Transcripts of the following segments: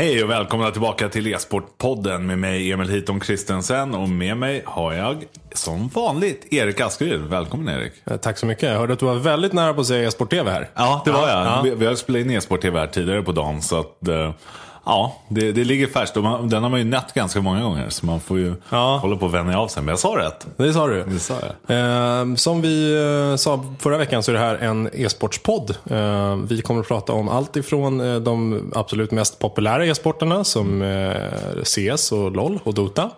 Hej och välkomna tillbaka till e-sportpodden med mig Emil Hiton Kristensen och med mig har jag som vanligt Erik Askeryd. Välkommen Erik. Eh, Tack så mycket. Jag hörde att du var väldigt nära på att säga e-sport-tv här. Ja, det var jag. Ja. Vi, vi har spelat in e-sport-tv här tidigare på dagen så att eh, Ja, det, det ligger färskt man, den har man ju nött ganska många gånger så man får ju Ja. hålla på och vänja av sig. Men jag sa rätt. Det sa du. Det sa jag. Eh, som vi eh, sa förra veckan så är det här en e-sportspodd. Eh, vi kommer att prata om allt ifrån eh, de absolut mest populära e-sporterna som eh, CS och LOL och Dota.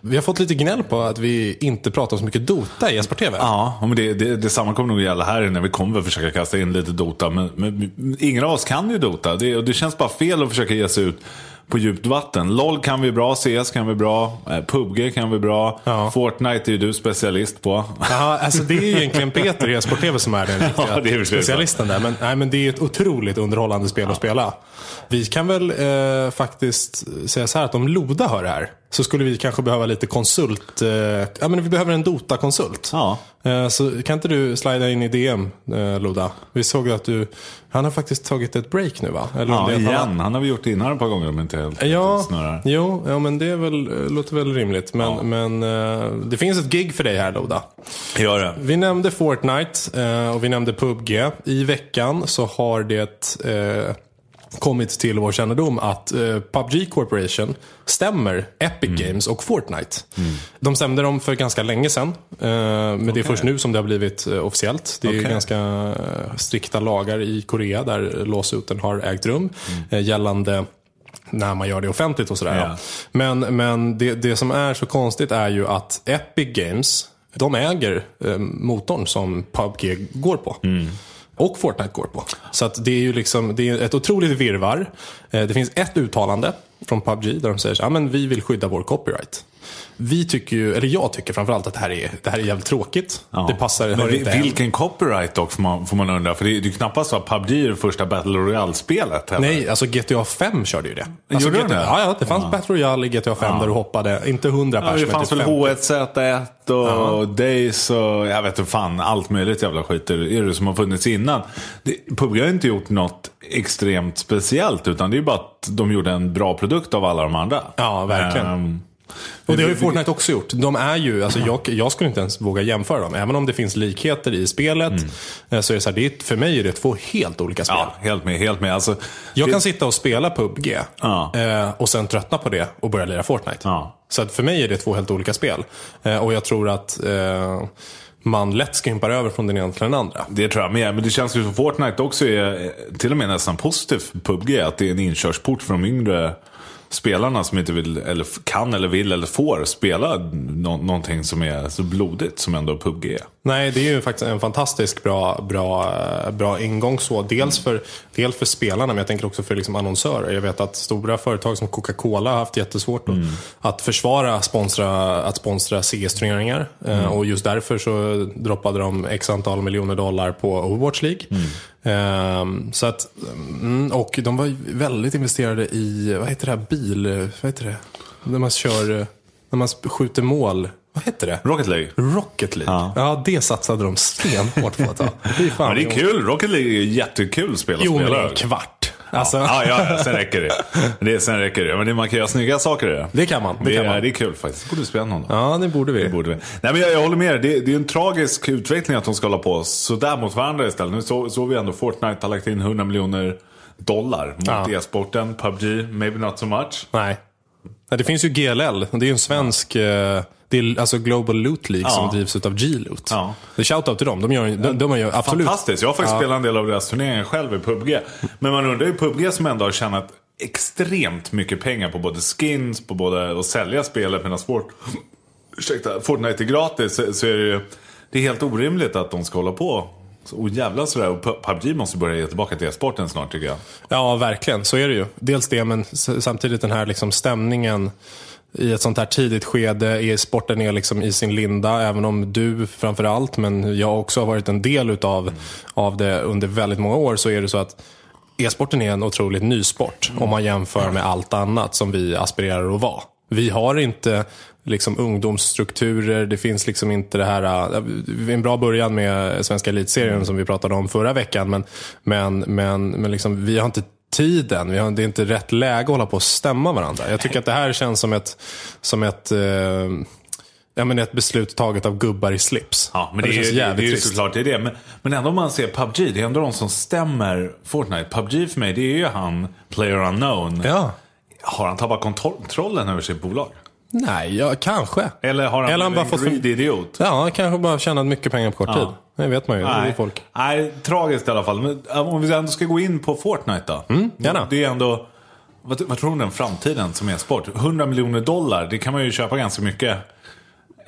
Vi har fått lite gnäll på att vi inte pratar så mycket Dota i e-sport-tv. Ja, men det, det, detsamma kommer nog gälla här när vi kommer att försöka kasta in lite Dota. Men, men ingen av oss kan ju Dota. Det, och det känns bara fel att försöka ge sig ut på djupt vatten. LOL kan vi bra, CS kan vi bra, eh, PubG kan vi bra. Ja. Fortnite är ju du specialist på. Ja, alltså det är ju egentligen Peter i e-sport-tv som är den riktiga Ja, det är specialisten där. Men, nej, men det är ett otroligt underhållande spel att spela. Vi kan väl eh, faktiskt säga så här att om Loda hör det här så skulle vi kanske behöva lite konsult. Eh, ja, men vi behöver en Dota-konsult. Ja. Eh, så kan inte du slida in i DM, eh, Loda? Vi såg att du, han har faktiskt tagit ett break nu va? Eller Ja, att han- igen. Han har vi gjort det innan ett par gånger om inte helt Ja, snurrar. jo, ja, men det är väl, eh, låter väl rimligt. Men, men eh, det finns ett gig för dig här Loda. Gör det. Vi nämnde Fortnite eh, och vi nämnde PubG. I veckan så har det kommit till vår kännedom att eh, PubG Corporation stämmer Epic Mm. Games och Fortnite. De stämde dem för ganska länge sedan. Eh, men det är först nu som det har blivit eh, officiellt. Det är Okej. ganska eh, strikta lagar i Korea där låsuten har ägt rum. Eh, gällande när man gör det offentligt och sådär. Ja. Men, men det, det som är så konstigt är ju att Epic Games, de äger eh, motorn som PubG går på. Och Fortnite går på. Så att det är ju liksom, det är ett otroligt virvar. Eh, det finns ett uttalande från PubG där de säger att men vi vill skydda vår copyright. Vi tycker ju, eller jag tycker framförallt att det här är, det här är jävligt tråkigt. Ja. Det passar, Men vi- inte vilken copyright dock får man, får man undra. För det det är ju knappast så att PubG är det första Battle Royale-spelet. Nej, alltså GTA 5 körde ju det. Alltså Gjorde de GTA, det? ja, ja, det fanns Battle Royale i GTA 5 där du hoppade, inte 100 Ja, pers, det men fanns typ väl 50. H1Z1 och Days och jag vet inte fan, allt möjligt jävla skit är det som har funnits innan. Det, PubG har inte gjort något extremt speciellt utan det är ju bara att de gjorde en bra produkt av alla de andra. Ja, verkligen. Ehm, Och det har ju Fortnite också gjort. De är ju, alltså jag, jag skulle inte ens våga jämföra dem. Även om det finns likheter i spelet. eh, Så är det så här, det är, för mig är det två helt olika spel. Mm. ja, helt med, helt med. Alltså, Jag det, kan sitta och spela PubG Ja. eh, och sen tröttna på det och börja lira Fortnite. Ja. Så för mig är det två helt olika spel. Eh, och jag tror att man lätt skympar över från den ena till den andra. Det tror jag med. Men det känns ju som Fortnite också är till och med nästan positivt PubG. Att det är en inkörsport för de yngre spelarna som inte vill, eller kan eller vill eller får spela nå- någonting som är så blodigt som ändå PubG är. Nej, det är ju faktiskt en fantastiskt bra, bra, eh, bra ingång. Så. Dels, för, dels för spelarna, men jag tänker också för liksom annonsörer. Jag vet att stora företag som Coca-Cola har haft jättesvårt att, att försvara sponsra, att sponsra CS-turneringar. Eh, Och just därför så droppade de x antal miljoner dollar på Overwatch League. Ehm, så att, mm, och de var väldigt investerade i, vad heter det här, bil, vad heter det? När man kör, när man skjuter mål. Vad heter det? Rocket League. Rocket League. Ja. Ja, det satsade de stenhårt på att ta. Fy fan, Ja, det är jo. kul. Rocket League är jättekul spel att Jo, men det spela. är en kvart. Alltså, Ja, ja, ja, sen räcker det. det sen räcker det. Men det, man kan göra snygga saker i det. Det kan man. Det, Det, kan är, man. det är kul faktiskt. Borde spela någon. Ja, det borde vi. Det borde vi. Nej, men jag, jag håller med det, det är en tragisk utveckling att de ska hålla på sådär mot varandra istället. Nu såg så vi ändå Fortnite har lagt in 100 miljoner dollar mot Ja. e-sporten. PubG, maybe not so much. Nej. Nej, det finns ju GLL. Det är ju en svensk... eh, Det är alltså Global Loot League Ja. som drivs av G-Loot. Ja. Shoutout till dem. De gör, de, de gör absolut... Fantastiskt. Jag har faktiskt Ja. spelat en del av deras turneringar själv i PubG. Men man undrar ju PubG som ändå har tjänat extremt mycket pengar på både skins, på både att sälja spelet medan Sport... Ursäkta, Fortnite är gratis. Så, så är det ju... Det är helt orimligt att de ska hålla på och jävlar sådär. Och PubG måste börja ge tillbaka till e-sporten snart tycker jag. Ja, verkligen. Så är det ju. Dels det, men samtidigt den här liksom stämningen i ett sånt här tidigt skede. E-sporten är liksom i sin linda, även om du framförallt, men jag också har varit en del utav, av det under väldigt många år, så är det så att e-sporten är en otroligt ny sport om man jämför med allt annat som vi aspirerar att vara. Vi har inte liksom ungdomsstrukturer, det finns liksom inte det här, äh, en bra början med svenska elitserien som vi pratade om förra veckan, men, men, men, men liksom, vi har inte tiden. Vi har, det är inte rätt läge att hålla på och stämma varandra. Jag tycker att det här känns som ett, som ett eh, Ja, men ett beslut taget av gubbar i slips. Ja, men det, det, är, det, det är ju såklart det är det. Men, men ändå om man ser PubG, det är ändå de som stämmer Fortnite. PubG för mig, det är ju han, Player Unknown. Ja. Har han tappat kontrollen över sitt bolag? Nej, ja, kanske. Eller har han Eller han bara en fått greedy idiot? Ja, han kanske bara tjänat mycket pengar på kort Ja. tid. Det vet man ju. Det är Nej. folk. Nej, tragiskt i alla fall. Men om vi ändå ska gå in på Fortnite då. Mm, gärna. Det är ändå, vad, vad tror du om den framtiden som är sport? 100 miljoner dollar, det kan man ju köpa ganska mycket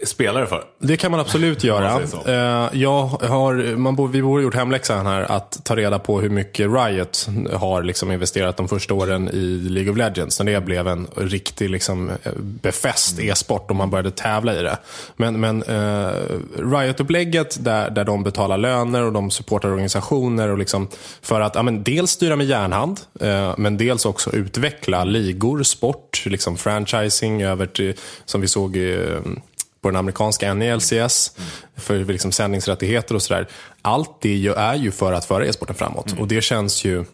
spelare för. Det kan man absolut göra. man. Eh, Jag har, man borde, vi borde gjort hemläxan här att ta reda på hur mycket Riot har liksom investerat de första åren i League of Legends. När det blev en riktig liksom, eh, befäst Mm. e-sport och man började tävla i det. Men, men eh, Riot-upplägget där, där de betalar löner och de supportar organisationer och liksom för att ja, men dels styra med järnhand eh, men dels också utveckla ligor, sport, liksom franchising över till, som vi såg eh, på den amerikanska NELCS för liksom sändningsrättigheter och sådär. Allt det är ju för att föra e-sporten framåt och det känns ju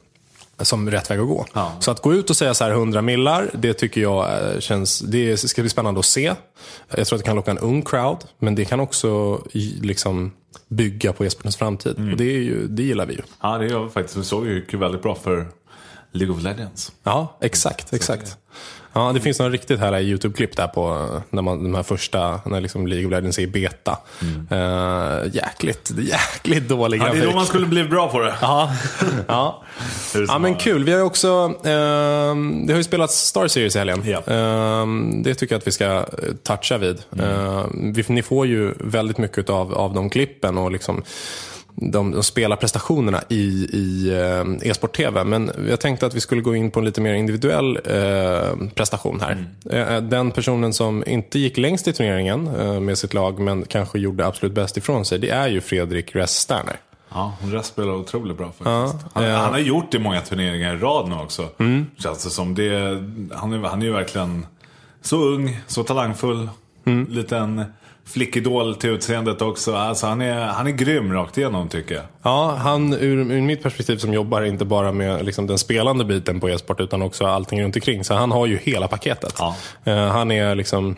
som rätt väg att gå. Ja. Så att gå ut och säga så här 100 millar, det tycker jag eh, känns, det ska bli spännande att se. Jag tror att det kan locka en ung crowd, men det kan också liksom bygga på e-sportens framtid. Och det, är ju, det gillar vi ju. Ja, det gör vi faktiskt. Vi såg ju gick väldigt bra för League of Legends. Ja, exakt. exakt. Ja, det finns några riktigt härliga YouTube-klipp där på eh, när man, de här första, när liksom League of Legends är i beta. Uh, jäkligt, jäkligt dålig Ja, det grafik. är då man skulle bli bra på det. Ja, ja. Ja men kul. Vi har också, ehm, det har ju spelats Star Series i helgen. Ja. Ehm, det tycker jag att vi ska eh, toucha vid. Ehm, vi, ni får ju väldigt mycket av, av de klippen och liksom de, de spelarprestationerna i, i eh, e-sport-tv. Men jag tänkte att vi skulle gå in på en lite mer individuell eh, prestation här. Eh, den personen som inte gick längst i turneringen eh, med sitt lag, men kanske gjorde absolut bäst ifrån sig, det är ju Fredrik Ress Sterner. Ja, Rest spelar otroligt bra faktiskt. han, ja. han har gjort det i många turneringar i rad nu också. Känns det som. Det, han, är, han är ju verkligen så ung, så talangfull. Liten flickidol till utseendet också. Alltså, han, är, han är grym rakt igenom tycker jag. Ja, han ur, ur mitt perspektiv som jobbar inte bara med liksom, den spelande biten på e-sport utan också allting runt omkring. Så han har ju hela paketet. Ja. Eh, han är liksom,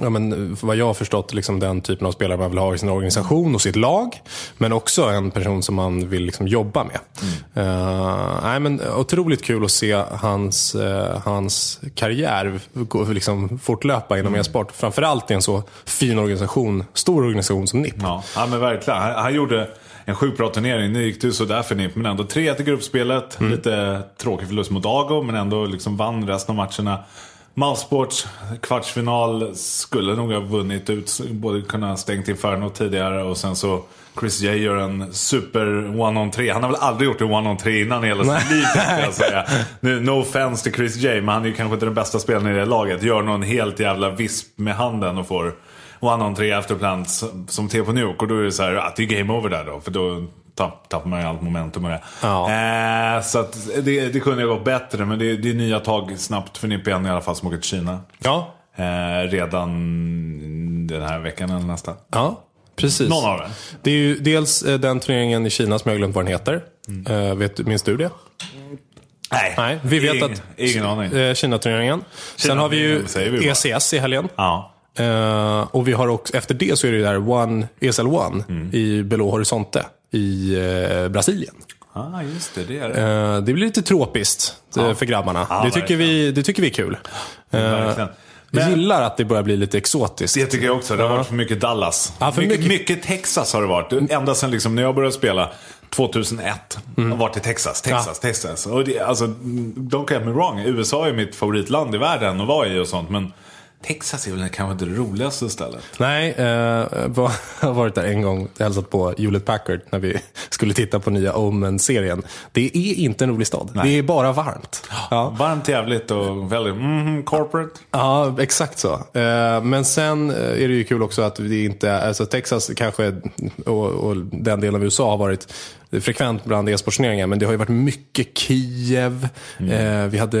ja, men, vad jag har förstått, liksom, den typen av spelare man vill ha i sin organisation och sitt lag. Men också en person som man vill liksom, jobba med. Eh, nej, men, otroligt kul att se hans, eh, hans karriär gå, liksom, fortlöpa inom e-sport. Framförallt i en så fin organisation, stor organisation som NIP. Ja, ja men verkligen. Han, han gjorde en sjukt bra turnering. Nu gick det ju sådär för NIP, men ändå 3 till gruppspelet. Lite tråkig förlust mot Ago, men ändå liksom vann resten av matcherna. Mousesports kvartsfinal skulle nog ha vunnit ut, både kunna stängt Inferno tidigare och sen så Chris J gör en super one-on-3. Han har väl aldrig gjort en one-on-3 innan i hela sitt liv tänkte jag säga. Nu, no offense till Chris J, men han är ju kanske inte den bästa spelaren i det laget. Gör någon helt jävla visp med handen och får one-on-3 afterplant som T på Nuke. Och då är det så här, att det är game over där då. För då tapp, tappar man ju allt momentum och det. Ja. Eh, så att det, det kunde ju gått bättre. Men det, det är nya tag snabbt för Nipp igen i alla fall som åker till Kina. Ja, Eh, redan den här veckan eller nästa. ja precis. Någon av dem. Det är ju dels eh, den turneringen i Kina som jag har glömt vad den heter. Eh, vet, minns du det? Nej, Nej, vi vet ingen, att Ingen aning. eh, Kina-turneringen. Sen har vi ju vi. ECS i helgen. Ja. Eh, och vi har också, efter det så är det ju där One, ESL One Mm. i Belo Horizonte i eh, Brasilien. ah, just det. Det är det. Eh, det blir lite tropiskt eh, för grabbarna. Ja, det, tycker vi, det tycker vi är kul. Verkligen. Men- gillar att det börjar bli lite exotiskt. Det tycker jag också. Det har varit för mycket Dallas. Ja, för mycket, mycket- mycket Texas har det varit. Ända sedan liksom när jag började spela 2001. Mm. har varit i Texas, Texas, Texas. Och det, alltså, don't get me wrong. USA är mitt favoritland i världen att vara i och sånt. Men Texas är väl kanske inte det roligaste stället. Nej, eh, var, har varit där en gång och hälsat på Hewlett Packard när vi skulle titta på nya Omen-serien. Det är inte en rolig stad. Det är bara varmt. Ja. Varmt, jävligt och väldigt mm, corporate. Ja, exakt så. Eh, Men sen eh, är det ju kul också att det inte alltså Texas kanske och, och den delen av USA har varit frekvent bland e-sportsturneringar. Men det har ju varit mycket Kiev. Eh, Vi hade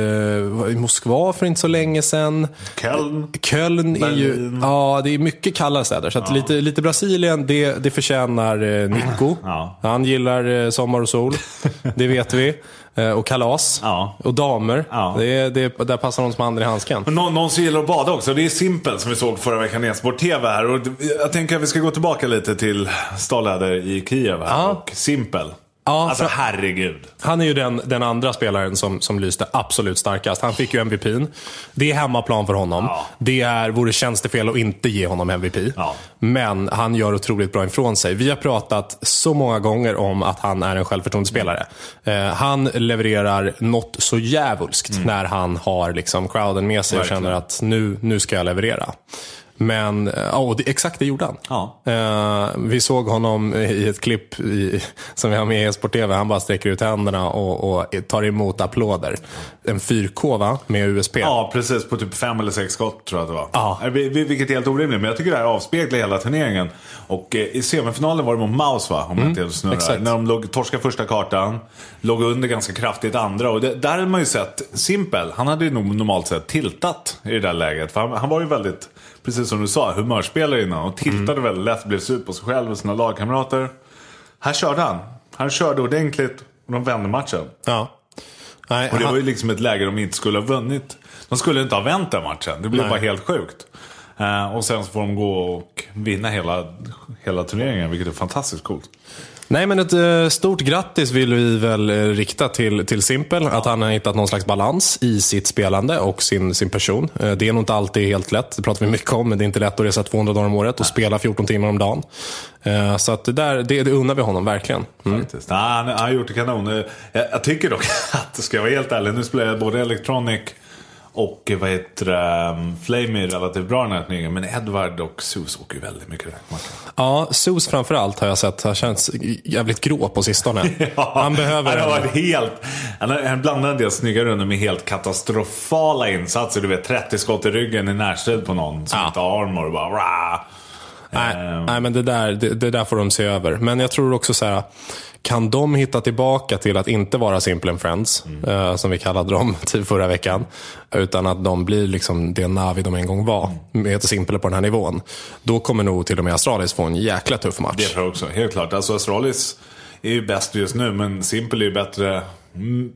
i Moskva för inte så länge sedan. Köln. Köln är ju, Berlin. ja det är mycket kalla städer. Så att lite, lite Brasilien, det, det förtjänar eh, Nico. Ja. Han gillar eh, sommar och sol, det vet vi. Eh, och kalas. Ja. Och damer. Ja. Det är, det är, där passar de som handen i handsken. Men Någon, som gillar att bada också. Det är Simpel som vi såg förra veckan i Esport TV här. Och jag tänker att vi ska gå tillbaka lite till Stålhäder i Kiev här. Och Simpel. Ja, alltså herregud. Han är ju den, den andra spelaren som, som lyste absolut starkast. Han fick ju MVPn. Det är hemmaplan för honom. Ja. Det är, vore tjänstefel att inte ge honom MVP. Ja. Men han gör otroligt bra ifrån sig. Vi har pratat så många gånger om att han är en självförtroendespelare. Eh, han levererar något så djävulskt när han har liksom crowden med sig och känner att nu, nu ska jag leverera. Men, eh, ja, och det, exakt det gjorde han. Ja. Eh, vi såg honom i ett klipp i, som vi har med i Esport TV. Han bara sträcker ut händerna och, och tar emot applåder. En 4K va? Med USP. Ja, precis. På typ fem eller sex skott tror jag att det var. Ja. Eh, vi- vi- Vilket är helt orimligt. Men jag tycker det här avspeglar hela turneringen. Och eh, i semifinalen var det mot Maus va? Om jag inte helt snurrar. Mm, exakt. När de låg, torskade första kartan. Låg under ganska kraftigt andra. Och det, där hade man ju sett Simpel. Han hade ju nog normalt sett tiltat i det där läget. För han, han var ju väldigt, precis som du sa, humörspelare innan. Och tiltade Mm. väldigt lätt. Blev sur på sig själv och sina lagkamrater. Här körde han. Han körde ordentligt. Och de vände matchen. Ja. Nej, Och det han- var ju liksom ett läge de inte skulle ha vunnit. De skulle inte ha vänt den matchen. Det blev Nej. bara helt sjukt. Eh, och sen så får de gå och vinna hela, hela turneringen, vilket är fantastiskt coolt. Nej, men ett eh, stort grattis vill vi väl eh, rikta till, till Simpel. Att han har hittat någon slags balans i sitt spelande och sin, sin person. Eh, det är nog inte alltid helt lätt. Det pratar vi mycket om. Men det är inte lätt att resa 200 dagar om året och spela 14 timmar om dagen. Så att det, där, det, det unnar vi honom verkligen. Mm. Faktiskt. Nej, han, har gjort det kanon. Jag, jag tycker dock att, ska jag vara helt ärlig, nu spelar jag både Electronic och vad heter um, Flame är relativt bra den här turneringen. Men Edward och Sus åker ju väldigt mycket räkmacka. Ja, Sus framförallt har jag sett har känts jävligt grå på sistone. Han behöver Han har varit helt... Han, han blandar en del snygga runder med helt katastrofala insatser. Du vet, 30 skott i ryggen i närstrid på någon som Ja. inte har armor. och Bara, rah. Nej, Ehm. nej men det där, det, det där får de se över. Men jag tror också så här, kan de hitta tillbaka till att inte vara Simple and Friends, eh, som vi kallade dem till förra veckan, utan att de blir liksom det Navi de en gång var, med Simple på den här nivån. Då kommer nog till och med Astralis få en jäkla tuff match. Det tror jag också, helt klart. Alltså Astralis är ju bäst just nu, men Simple är ju bättre mm,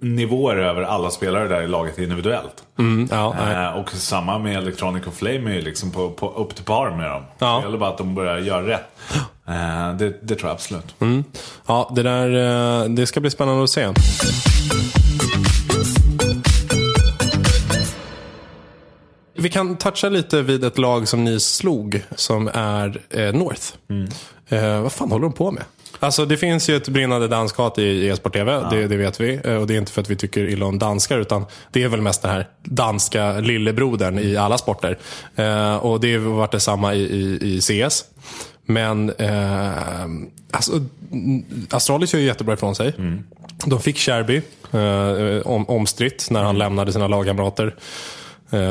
nivåer över alla spelare där i laget individuellt. Mm, ja. Eh, och samma med Electronic och Flame är ju liksom på, på, upp till par med dem. Ja. Det gäller bara att de börjar göra rätt. Eh, det, det tror jag absolut. Mm. ja, det där eh, det ska bli spännande att se. Vi kan toucha lite vid ett lag som ni slog, som är eh, North. Eh, vad fan håller de på med? Alltså det finns ju ett brinnande danskat i, e-sport TV, det, det vet vi. Eh, Och det är inte för att vi tycker illa om danskar, utan det är väl mest den här danska lillebrodern i alla sporter. Eh, och det har varit detsamma i, i, i CS. Men eh, alltså, mm, Astralis gör ju jättebra ifrån sig. De fick Sherby, eh, om, omstritt, när han lämnade sina lagkamrater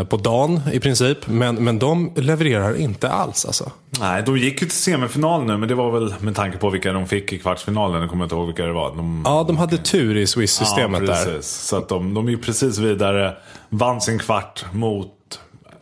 på dagen i princip. Men, men de levererar inte alls alltså. Nej, de gick ju till semifinal nu, men det var väl med tanke på vilka de fick i kvartsfinalen. Jag kommer inte ihåg vilka det var. De, Ja, de hade tur i Swiss-systemet ja, där. Så att de, de är ju precis vidare. Vann sin kvart mot,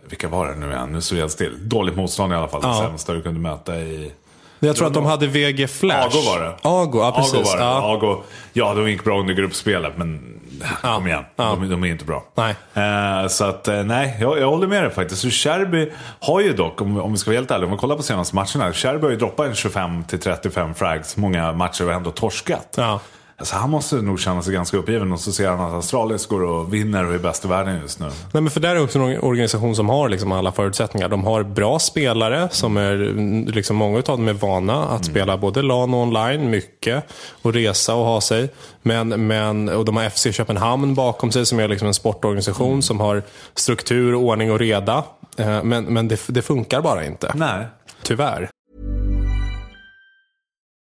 vilka var det nu igen? Nu står jag still. Dåligt motstånd i alla fall. Ja. Det sämsta du kunde möta i... Jag tror att de hade VG Flash. Ago var det. Ago, ja precis. Ago var det. Ja. Ago, ja, de gick bra under gruppspelet, men kom igen. Ja. De, de är inte bra. Nej. Eh, så att, eh, nej, jag, jag håller med dig faktiskt. Så Sherby har ju dock, om, om vi ska vara helt ärliga, om vi kollar på senaste matcherna. Sherby har ju droppat en 25-35 frags många matcher och ändå torskat. Ja. Alltså, han måste nog känna sig ganska uppgiven och så ser han att Astralis går och vinner och är bäst i världen just nu. Nej, men för där är också en organisation som har liksom alla förutsättningar. De har bra spelare, som är, mm, liksom många av dem är vana att spela både LAN och online, mycket, och resa och ha sig. Men, men, och de har FC Köpenhamn bakom sig som är liksom en sportorganisation som har struktur, ordning och reda. Eh, Men, men det, det funkar bara inte, Nej. tyvärr.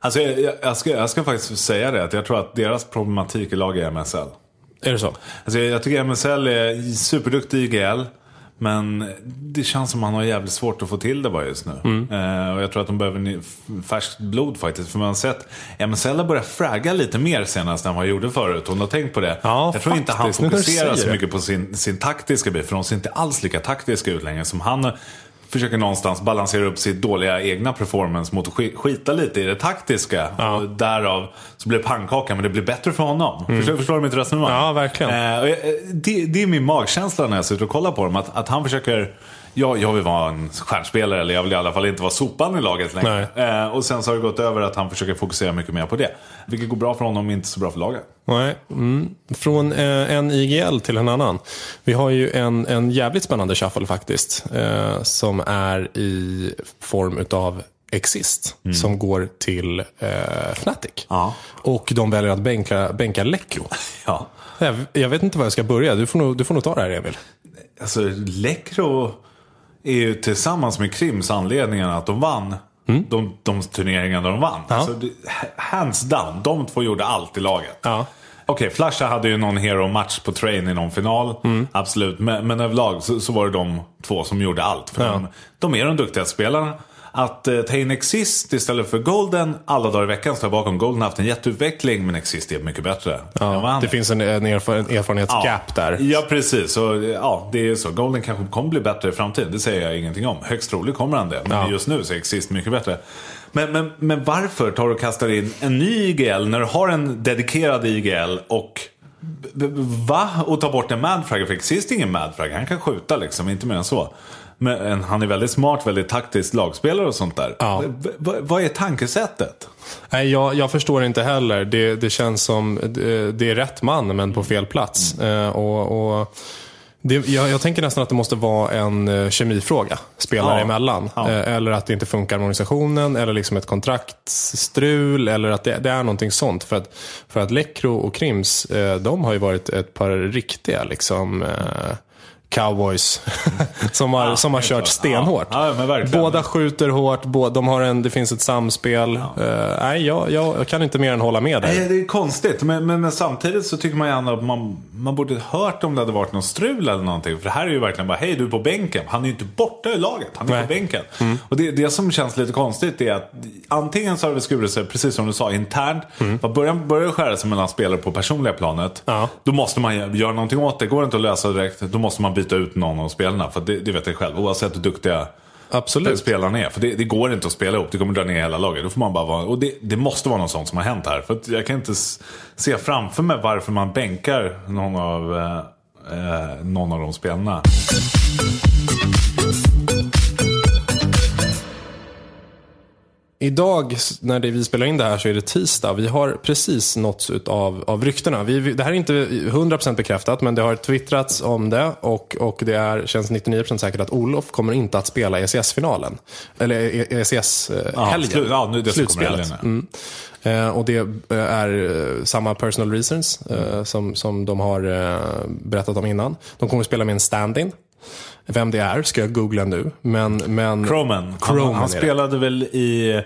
Alltså, jag, jag, jag, ska, jag ska faktiskt säga det, att jag tror att deras problematik i lag är MSL. Är det så? Alltså, jag tycker MSL är superduktig i IGL. Men det känns som att man har jävligt svårt att få till det bara just nu. Eh, och jag tror att de behöver färskt blod faktiskt. För man har sett MSL har börjat fragga lite mer senast än vad han gjorde förut. Hon har tänkt på det. Ja, jag tror inte han faktiskt, fokuserar så mycket på sin, sin taktiska bit. För de ser inte alls lika taktiska ut längre. Som han försöker någonstans balansera upp sitt dåliga egna performance mot att sk- skita lite i det taktiska. Och därav så blir det pannkaka, men det blir bättre för honom. Förstår, förstår du mitt resonemang? Mm. Ja, verkligen. Eh, eh, det, det är min magkänsla när jag sitter och kollar på dem. Att, att han försöker, ja, jag vill vara en stjärnspelare eller jag vill i alla fall inte vara sopan i laget längre. Eh, och sen så har det gått över att han försöker fokusera mycket mer på det. Vilket går bra för honom, inte så bra för laget. Nej. Mm. Från eh, en IGL till en annan. Vi har ju en, en jävligt spännande shuffle faktiskt. Eh, som är i form utav Exist. Som går till eh, Fnatic. Ja. Och de väljer att bänka, bänka Lekro. Ja. Jag, jag vet inte var jag ska börja. Du får nog, du får nog ta det här Emil. Alltså, Lekro är ju tillsammans med Krims anledningen att de vann de, de turneringarna de vann. Alltså, det, hands down, de två gjorde allt i laget. Ja. Okej, Flasha hade ju någon hero-match på train i någon final. Absolut, men, men överlag så, så var det de två som gjorde allt. För Ja. de, de är de duktigaste spelarna. Att eh, ta in Exist istället för Golden alla dagar i veckan står jag bakom. Golden har haft en jätteutveckling, men Exist är mycket bättre. han Det finns en, en erfar, erfarenhetsgap där. Ja, precis. Så, ja, det är så. Golden kanske kommer bli bättre i framtiden. Det säger jag ingenting om. Högst troligt kommer han det. Men Ja. just nu så är Exist mycket bättre. Men, men, men varför tar du och kastar in en ny IGL när du har en dedikerad IGL och Va? Och ta bort en madfrag? För Exist är ingen madfrag. Han kan skjuta liksom, inte mer än så. Men han är väldigt smart, väldigt taktisk lagspelare och sånt där. Ja. V- vad är tankesättet? Nej, jag, jag förstår inte heller. Det, det känns som det, det är rätt man, men på fel plats. Eh, och, och det, jag, jag tänker nästan att det måste vara en eh, kemifråga spelare Ja. emellan. Ja. Eh, eller att det inte funkar med organisationen, eller liksom ett kontraktstrul, eller att det, det är någonting sånt. För att, för att Lekro och Krims, eh, de har ju varit ett par riktiga liksom, eh, cowboys som har, som har kört stenhårt. Ja. Ja. Båda skjuter hårt, båda, de har en, det finns ett samspel. Eh, nej, jag, jag, jag kan inte mer än hålla med dig. Nej, det är konstigt. Men, men, men samtidigt så tycker man gärna att man, man borde hört om det hade varit någon strul eller någonting. För det här är ju verkligen bara, hej du är på bänken. Han är ju inte borta i laget, han är Nej. på bänken. Och det, det som känns lite konstigt är att antingen så har det skurit sig, precis som du sa, internt. Mm. Börjar, börjar skära sig mellan spelare på personliga planet. Ja. Då måste man gö- göra någonting åt det. Går det inte att lösa direkt, då måste man byta ut någon av spelarna. För det, det vet jag själv, oavsett hur duktiga Absolut. spelarna är. För det, det går inte att spela ihop, det kommer dra ner hela laget. Då får man bara vara, och det, det måste vara något sånt som har hänt här. För jag kan inte se framför mig varför man bänkar någon av, eh, eh, någon av de spelarna. Idag, när det, vi spelar in det här, så är det tisdag. Vi har precis nåtts av, av ryktena. Vi, det här är inte 100% bekräftat, men det har twittrats om det. Och, och det är, känns 99% säkert att Olof kommer inte att spela ECS-finalen. Eller E- ECS-helgen. slu- ja, nu det Slutspelet. Mm. Eh, och det eh, är eh, samma personal reasons eh, som, som de har eh, berättat om innan. De kommer att spela med en stand-in. Vem det är ska jag googla nu. Men, men, Croman, han, han spelade väl i,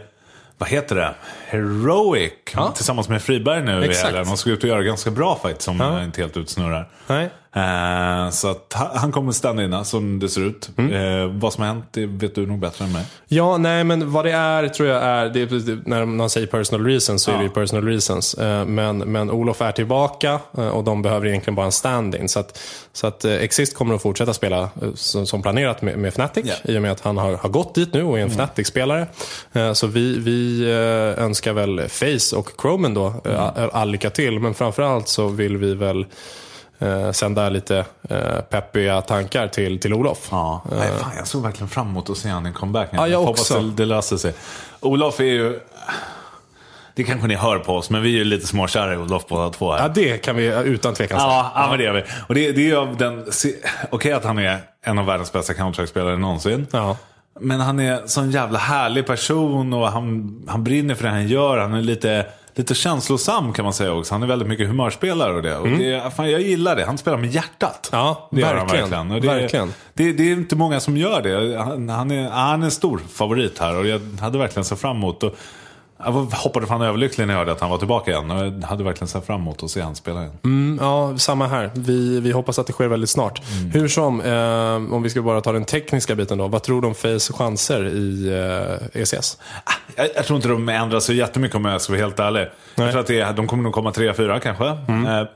vad heter det? Heroic Ja. tillsammans med Friberg nu i Exakt. helgen. De ska ut och göra ganska bra faktiskt som Ja. ja. inte helt utsnurrar. Nej. Eh, så att han- kommer stanna innan som det ser ut. Mm. Eh, vad som har hänt det vet du nog bättre än mig. Ja, nej, men vad det är tror jag är, det är det, när man säger personal reasons så är det ju Ja. personal reasons. Eh, Men, men Olof är tillbaka eh, och de behöver egentligen bara en stand-in. Så att, så att eh, Exist kommer att fortsätta spela eh, som, som planerat med, med Fnatic Ja. i och med att han har, har gått dit nu och är en Fnatic-spelare. Eh, Så vi, vi eh, önskar väl Face och Chromen då eh, all, all lycka till. Men framförallt så vill vi väl eh, sända lite eh, peppiga tankar till, till Olof. Ja, nej, fan, jag såg verkligen fram emot att se han i comeback. Ja, jag hoppas också. det, löser sig. Olof är ju... Det kanske ni hör på oss, men vi är ju lite småkära i Olof båda två här. Ja, det kan vi utan tvekan säga. Ja, ja, men det gör vi. Och det, det är ju av den... Okej att han är en av världens bästa Counter-Strike-spelare någonsin. Ja. Men han är sån jävla härlig person och han, han brinner för det han gör. Han är lite, lite känslosam kan man säga också. Han är väldigt mycket humörspelare och det. Och det fan, jag gillar det. Han spelar med hjärtat. Ja, det gör han verkligen. verkligen. Och det, Verkligen. Det, det är inte många som gör det. Han, han, är, han är en stor favorit här och jag hade verkligen sett fram emot. Och, Jag hoppade fan överlycklig när jag hörde att han var tillbaka igen. Jag hade verkligen sett fram emot att se han spela igen. Mm, ja, samma här. Vi, vi hoppas att det sker väldigt snart. Hur som, eh, om vi ska bara ta den tekniska biten då. Vad tror du om Face chanser i eh, ECS? Jag, jag tror inte de ändrar sig jättemycket om jag ska vara helt ärlig. Jag tror att det, är- de kommer nog komma 3-4 kanske. Eh,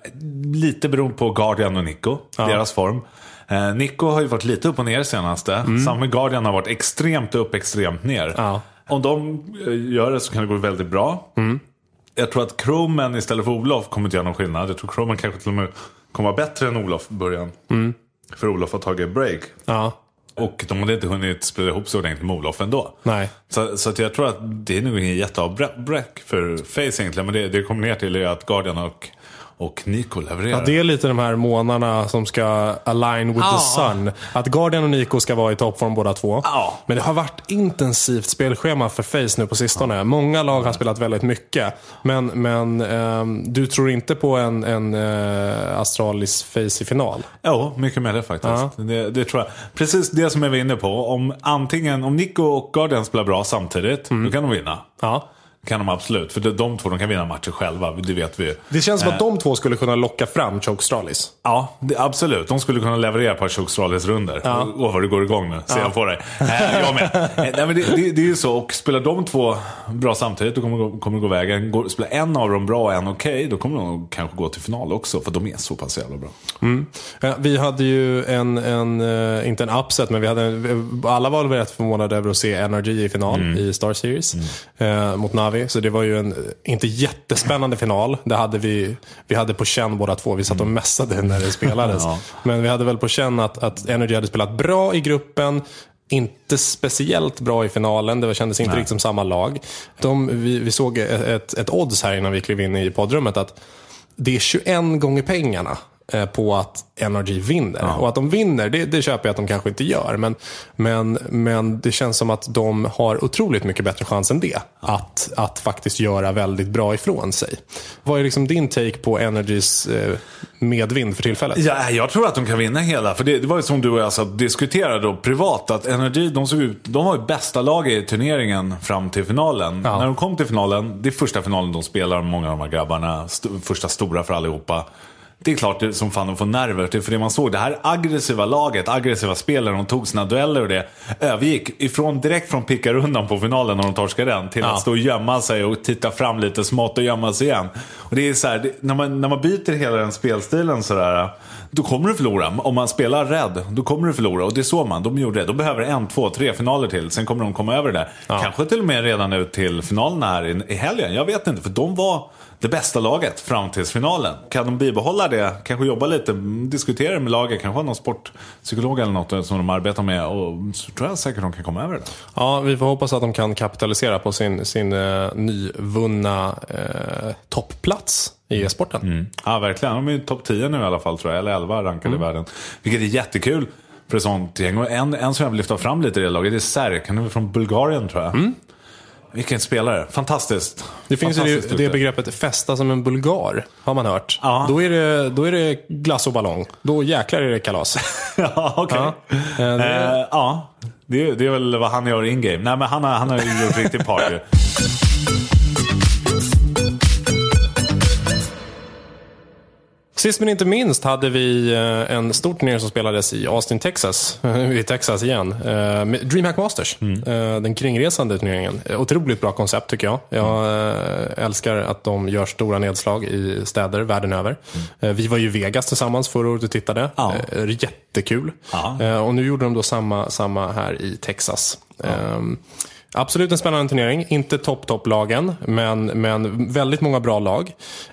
lite beroende på Guardian och Nico, deras form. Eh, Nico har ju varit lite upp och ner senaste. Samma med Guardian har varit extremt upp, extremt ner. Ja. Om de eh, gör det så kan det gå väldigt bra. Jag tror att Croman istället för Olof kommer inte göra någon skillnad. Jag tror Croman kanske till och med kommer vara bättre än Olof i början. För Olof har tagit break. Ja, Och de hade inte hunnit spela ihop sig ordentligt med Olof ändå. nej. Så, så jag tror att det är nog ingen jätteavbräck för Face egentligen. Men det, det kommer ner till är att Guardian och, och Nico levererar. Ja, det är lite de här månaderna som ska align with Ja. the sun. Att Guardian och Nico ska vara i toppform båda två. Ja. Men det har varit intensivt spelschema för Face nu på sistone. Många lag har spelat väldigt mycket. Men, men ehm, du tror inte på en, en uh, Astralis Face i final? Ja, mycket med det faktiskt. Det, det tror jag. Precis det som jag var inne på. Om antingen, om Nico och Guardian spelar bra samtidigt, Mm. då kan de vinna. Ja. Kan de absolut. För de, två de kan vinna matcher själva, det vet vi. Det känns som att de två skulle kunna locka fram Choke Stralis. Ja, det, absolut. De skulle kunna leverera ett par Chokstralis runder Ja. Åh, vad du går igång nu. Ser jag på dig. Äh, jag med. Eh, Nej, men det, det, det är ju så. Och spelar de två bra samtidigt, då kommer det kommer det gå vägen. Går, spelar en av dem bra och en okej, då kommer de kanske gå till final också. För de är så pass jävla bra. Eh, Vi hade ju en, en eh, inte en upset, men vi hade alla var väl rätt förvånade över att se Energy i final i Star Series eh, mot Navi. Så det var ju en inte jättespännande final. Det hade vi, vi hade på känn båda två. Vi satt och mässade när det spelades. Ja. Men vi hade väl på känn att, att Energy hade spelat bra i gruppen. Inte speciellt bra i finalen, det kändes inte riktigt som samma lag. De, vi, vi såg ett, ett, odds här innan vi klev in i poddrummet att det är 21 gånger pengarna på att Energy vinner. Och att de vinner, det, det köper jag att de kanske inte gör. Men, men, men det känns som att de har otroligt mycket bättre chans än det. Att, att faktiskt göra väldigt bra ifrån sig. Vad är liksom din take på Energys eh, medvind för tillfället? Ja, jag tror att de kan vinna hela. För det, det var ju som du och jag så diskuterade då privat. Att Energy, de såg ut, de var ju bästa lag i turneringen fram till finalen. Ja. När de kom till finalen, det är första finalen de spelar, många av de här grabbarna. St första stora för allihopa. Det är klart som fan de får nerver till. För det man såg, det här aggressiva laget, aggressiva spelare, de tog sina dueller och det. Övergick ifrån, direkt från pickarundan på finalen när de torskade den. Till Ja. att stå och gömma sig och titta fram lite smått och gömma sig igen. Och det är så här, det, när, man, när man byter hela den spelstilen sådär. Då kommer du förlora. Om man spelar rädd, då kommer du förlora. Och det såg man. De gjorde det. De behöver en, två, tre finaler till. Sen kommer de komma över det. Kanske till och med redan ut till finalen här i, i helgen. Jag vet inte. För de var det bästa laget fram till finalen. Kan de bibehålla det, kanske jobba lite, diskutera med laget, kanske ha någon sportpsykolog eller något som de arbetar med. Och så tror jag säkert de kan komma över det. Ja, vi får hoppas att de kan kapitalisera på sin, sin eh, nyvunna eh, toppplats i e-sporten. Ja, verkligen. De är ju topp 10 nu i alla fall tror jag. Eller 11 rankade Mm. i världen. Vilket är jättekul för ett sånt gäng. Och en, en som jag vill lyfta fram lite i det laget, det är Serk. Han väl från Bulgarien tror jag. Vilken spelare. Fantastiskt. Det finns ju det, det begreppet festa som en bulgar, har man hört. Ja. Då, är det, då är det glass och ballong. Då jäklar är det kalas. ja, okej. Ja. Eh, det- ja, det, är- det är väl vad han gör in-game. Nej, men han har, han har ju gjort riktigt party. Sist men inte minst hade vi eh, en stor turnering som spelades i Austin, Texas. I Texas igen. Eh, DreamHack Masters. Eh, Den kringresande turneringen. Otroligt bra koncept tycker jag. Jag älskar att de gör stora nedslag i städer världen över. Eh, Vi var ju i Vegas tillsammans förra året och tittade. Ja. Jättekul. Ja. Och nu gjorde de då samma, samma här i Texas. Ehm, Absolut en spännande turnering. Inte topp-topp-lagen, men, men väldigt många bra lag.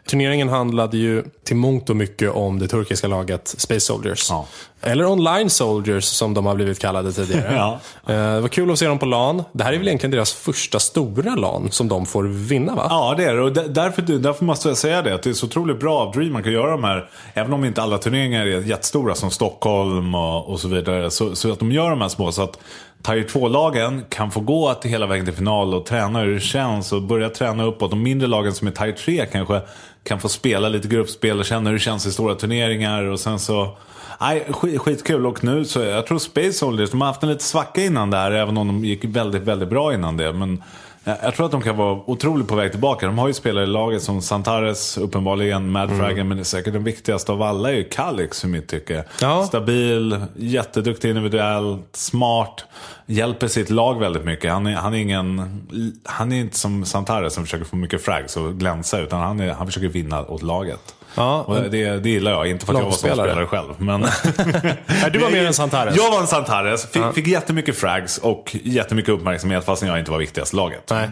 Turneringen handlade ju till mångt och mycket om det turkiska laget Space Soldiers. Ja. Eller Online Soldiers som de har blivit kallade tidigare. Ja. Eh, Det var kul att se dem på LAN. Det här är väl egentligen deras första stora LAN som de får vinna va? Ja, det är det. Och där- därför, därför måste jag säga det. Att det är så otroligt bra av Dream man kan göra de här. Även om inte alla turneringar är jättestora som Stockholm och, och så vidare. Så, så att de gör de här små. Så att Tier 2-lagen kan få gå till hela vägen till final och träna hur det känns. Och börja träna uppåt. De mindre lagen som är Tier 3 kanske kan få spela lite gruppspel och känna hur det känns i stora turneringar. Och sen så... Nej, skit, skitkul. Och nu så, jag tror Space Soldiers, de har haft en lite svacka innan där. Även om de gick väldigt, väldigt bra innan det. Men jag jag tror att de kan vara otroligt på väg tillbaka. De har ju spelare i laget som Santares, uppenbarligen, Madfragen, Mm. men det säkert den viktigaste av alla är ju Kalix i mitt tycke. Ja. Stabil, jätteduktig individuellt, smart, hjälper sitt lag väldigt mycket. Han är, han är ingen, han är inte som Santares som försöker få mycket frags och glänsa, utan han, är, han försöker vinna åt laget. Ja, Och det, det gillar jag, inte för att jag var spelare själv. Men du var mer än Santares. Jag var en Santares, fick, fick jättemycket frags och jättemycket uppmärksamhet fastän jag inte var viktigast i laget. Nej.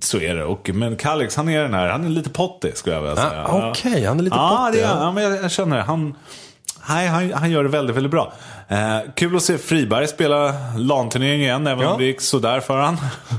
Så är det. Och, men Kalix, han är den här, han är lite pottig skulle jag vilja säga. Ah, Okej, han är lite ja, pottig. det ja. ja, men jag, jag känner det. Han, nej, han, han gör det väldigt, väldigt bra. Eh, kul att se Friberg spela LAN-turnering igen, även Ja. om det gick sådär för han.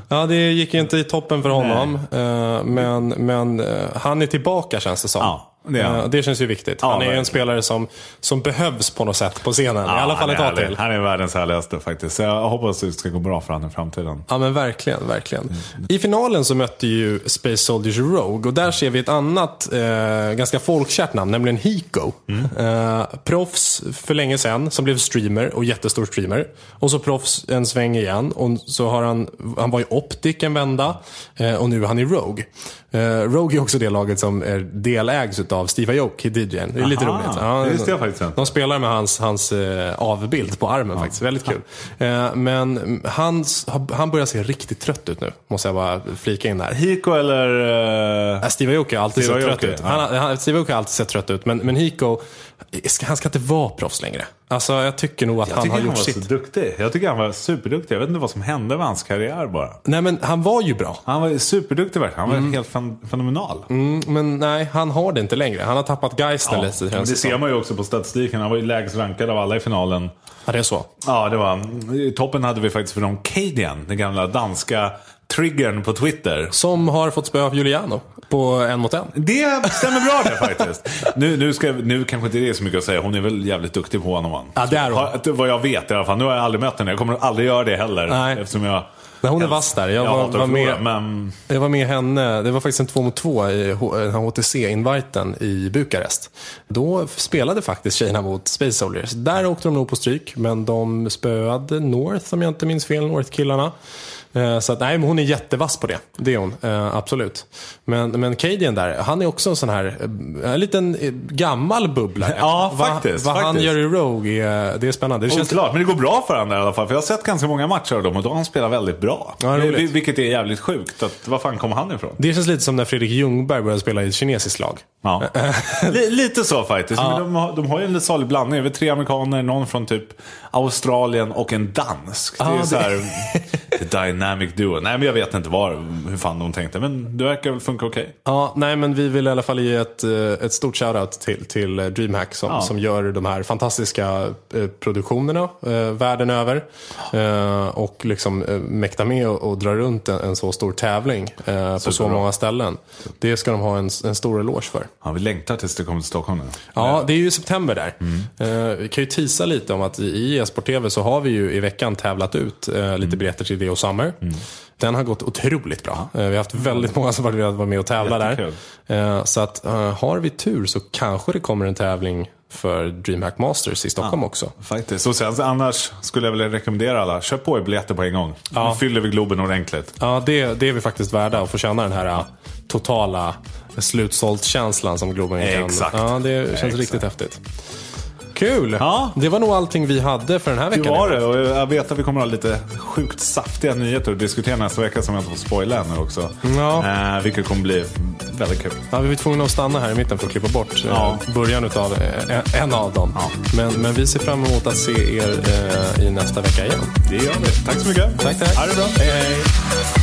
Ja, det gick inte i toppen för honom. Eh, Men, men eh, han är tillbaka känns det som. Ja, det. Eh, det känns ju viktigt. Ja, han är ju en spelare som, som behövs på något sätt på scenen. I alla fall ett är tag till. Han är världens härligaste faktiskt. Så jag hoppas det ska gå bra för honom i framtiden. Ja men verkligen, verkligen. I finalen så mötte ju Space Soldiers Rogue och där ser vi ett annat eh, ganska folkkärt namn, nämligen Hiko. Eh, proffs för länge sedan, som blev streamer och jättestor streamer. Och så proffs en sväng igen och så har han, han var i Optic en vända eh, och nu är han i Rogue. Eh, Rogue är också det laget som är delägs av Steve Aoki, DJn. Det är lite Aha, roligt. det visste jag faktiskt. De spelar med hans, hans eh, avbild på armen faktiskt. Väldigt kul. Eh, men han, han börjar se riktigt trött ut nu. Måste jag bara flika in där. Hiko eller... Äh, Steve Aoki har alltid Steve sett trött ut. ja. Han, Steve Aoki har alltid sett trött ut. Men, men Hiko, han ska inte vara proffs längre. Alltså jag tycker nog att Jag han tycker har han gjort var sitt. så duktig. Jag tycker han var superduktig. Jag vet inte vad som hände med hans karriär bara. Nej men han var ju bra. Han var superduktig verkligen. Han var helt fen- fenomenal. Mm, men nej, han har det inte längre. Han har tappat geisten Ja, lite. det ser man ju också på statistiken. Han var ju lägst rankad av alla i finalen. Ja, det är så. Ja, det var I toppen hade vi faktiskt från Cadian, den gamla danska triggern på Twitter. Som har fått spö av Juliano på en mot en. Det stämmer bra det faktiskt. Nu, nu, ska, nu kanske inte det är så mycket att säga. Hon är väl jävligt duktig på one on one. Ja, det är hon. Har- Vad jag vet i alla fall. Nu har jag aldrig mött henne. Jag kommer aldrig göra det heller. Nej. Eftersom jag... Nej, hon är vass där. Jag jag var- var med- Men Jag var med henne, det var faktiskt en två mot två i HTC-inviten i Bukarest. Då spelade faktiskt tjejerna mot Space Soldiers. Där åkte de nog på stryk, men de spöade North, om jag inte minns fel, North-killarna. Eh, Så att, nej, men hon är jättevass på det. Det är hon, eh, absolut. Men, men Cadian där, han är också en sån här, eh, en liten gammal bubblare. Ja, Vad- faktiskt, Vad han gör i Rogue, är, det är spännande. Det känns Oklart, men det går bra för honom i alla fall. För jag har sett ganska många matcher av dem och då har han spelat väldigt bra. Ja. Vil- Vilket är jävligt sjukt. Att, var fan kommer han ifrån? det känns lite som när Fredrik Ljungberg började spela i ett kinesiskt lag. Ja. Li- lite så faktiskt. Ja. Men de, har, de har ju en salig blandning. Det är tre amerikaner, någon från typ Australien och en dansk. Det är Ja, så här, dynamic duo. Nej men jag vet inte var, hur fan de tänkte. Men det verkar väl funka okej. Ja, nej men vi vill i alla fall ge ett, eh, ett stort shoutout till, till eh, DreamHack som, Ja. som gör de här fantastiska eh, produktionerna eh, världen över. Eh, och liksom eh, mäktar med och, och dra runt en, en så stor tävling eh, på så Superbra. många ställen. Det ska de ha en, en stor eloge för. Ja, vi längtar tills det kommer till Stockholm nu. Ja, det är ju september där. Mm. Vi kan ju tisa lite om att i e-sport TV så har vi ju i veckan tävlat ut eh, Mm. lite biljetter till Deo Summer. Den har gått otroligt bra. Eh, vi har haft väldigt många som har velat vara med och tävla där. Jättekul. Eh, så att eh, har vi tur så kanske det kommer en tävling för DreamHack Masters i Stockholm också. Faktiskt. Och sen annars skulle jag vilja rekommendera alla, köp på er biljetter på en gång. Ja. Nu fyller vi Globen ordentligt. Ja, det, det är vi faktiskt värda att få känna den här totala slutsålt-känslan som Globen kan. Exakt. Ja, det känns Exakt. riktigt häftigt. Kul! Ja. Det var nog allting vi hade för den här Det veckan. var det och jag vet att vi kommer att ha lite sjukt saftiga nyheter att diskutera nästa vecka som jag inte får spoila ännu också. Ja. Eh, vilket kommer bli väldigt kul. Ja, vi var tvungna att stanna här i mitten för att klippa bort eh, Ja. början av en av dem. Ja. Men, men vi ser fram emot att se er eh, i nästa vecka igen. Det gör vi. Tack så mycket. Tack, tack. Ha det bra. Hej, hej.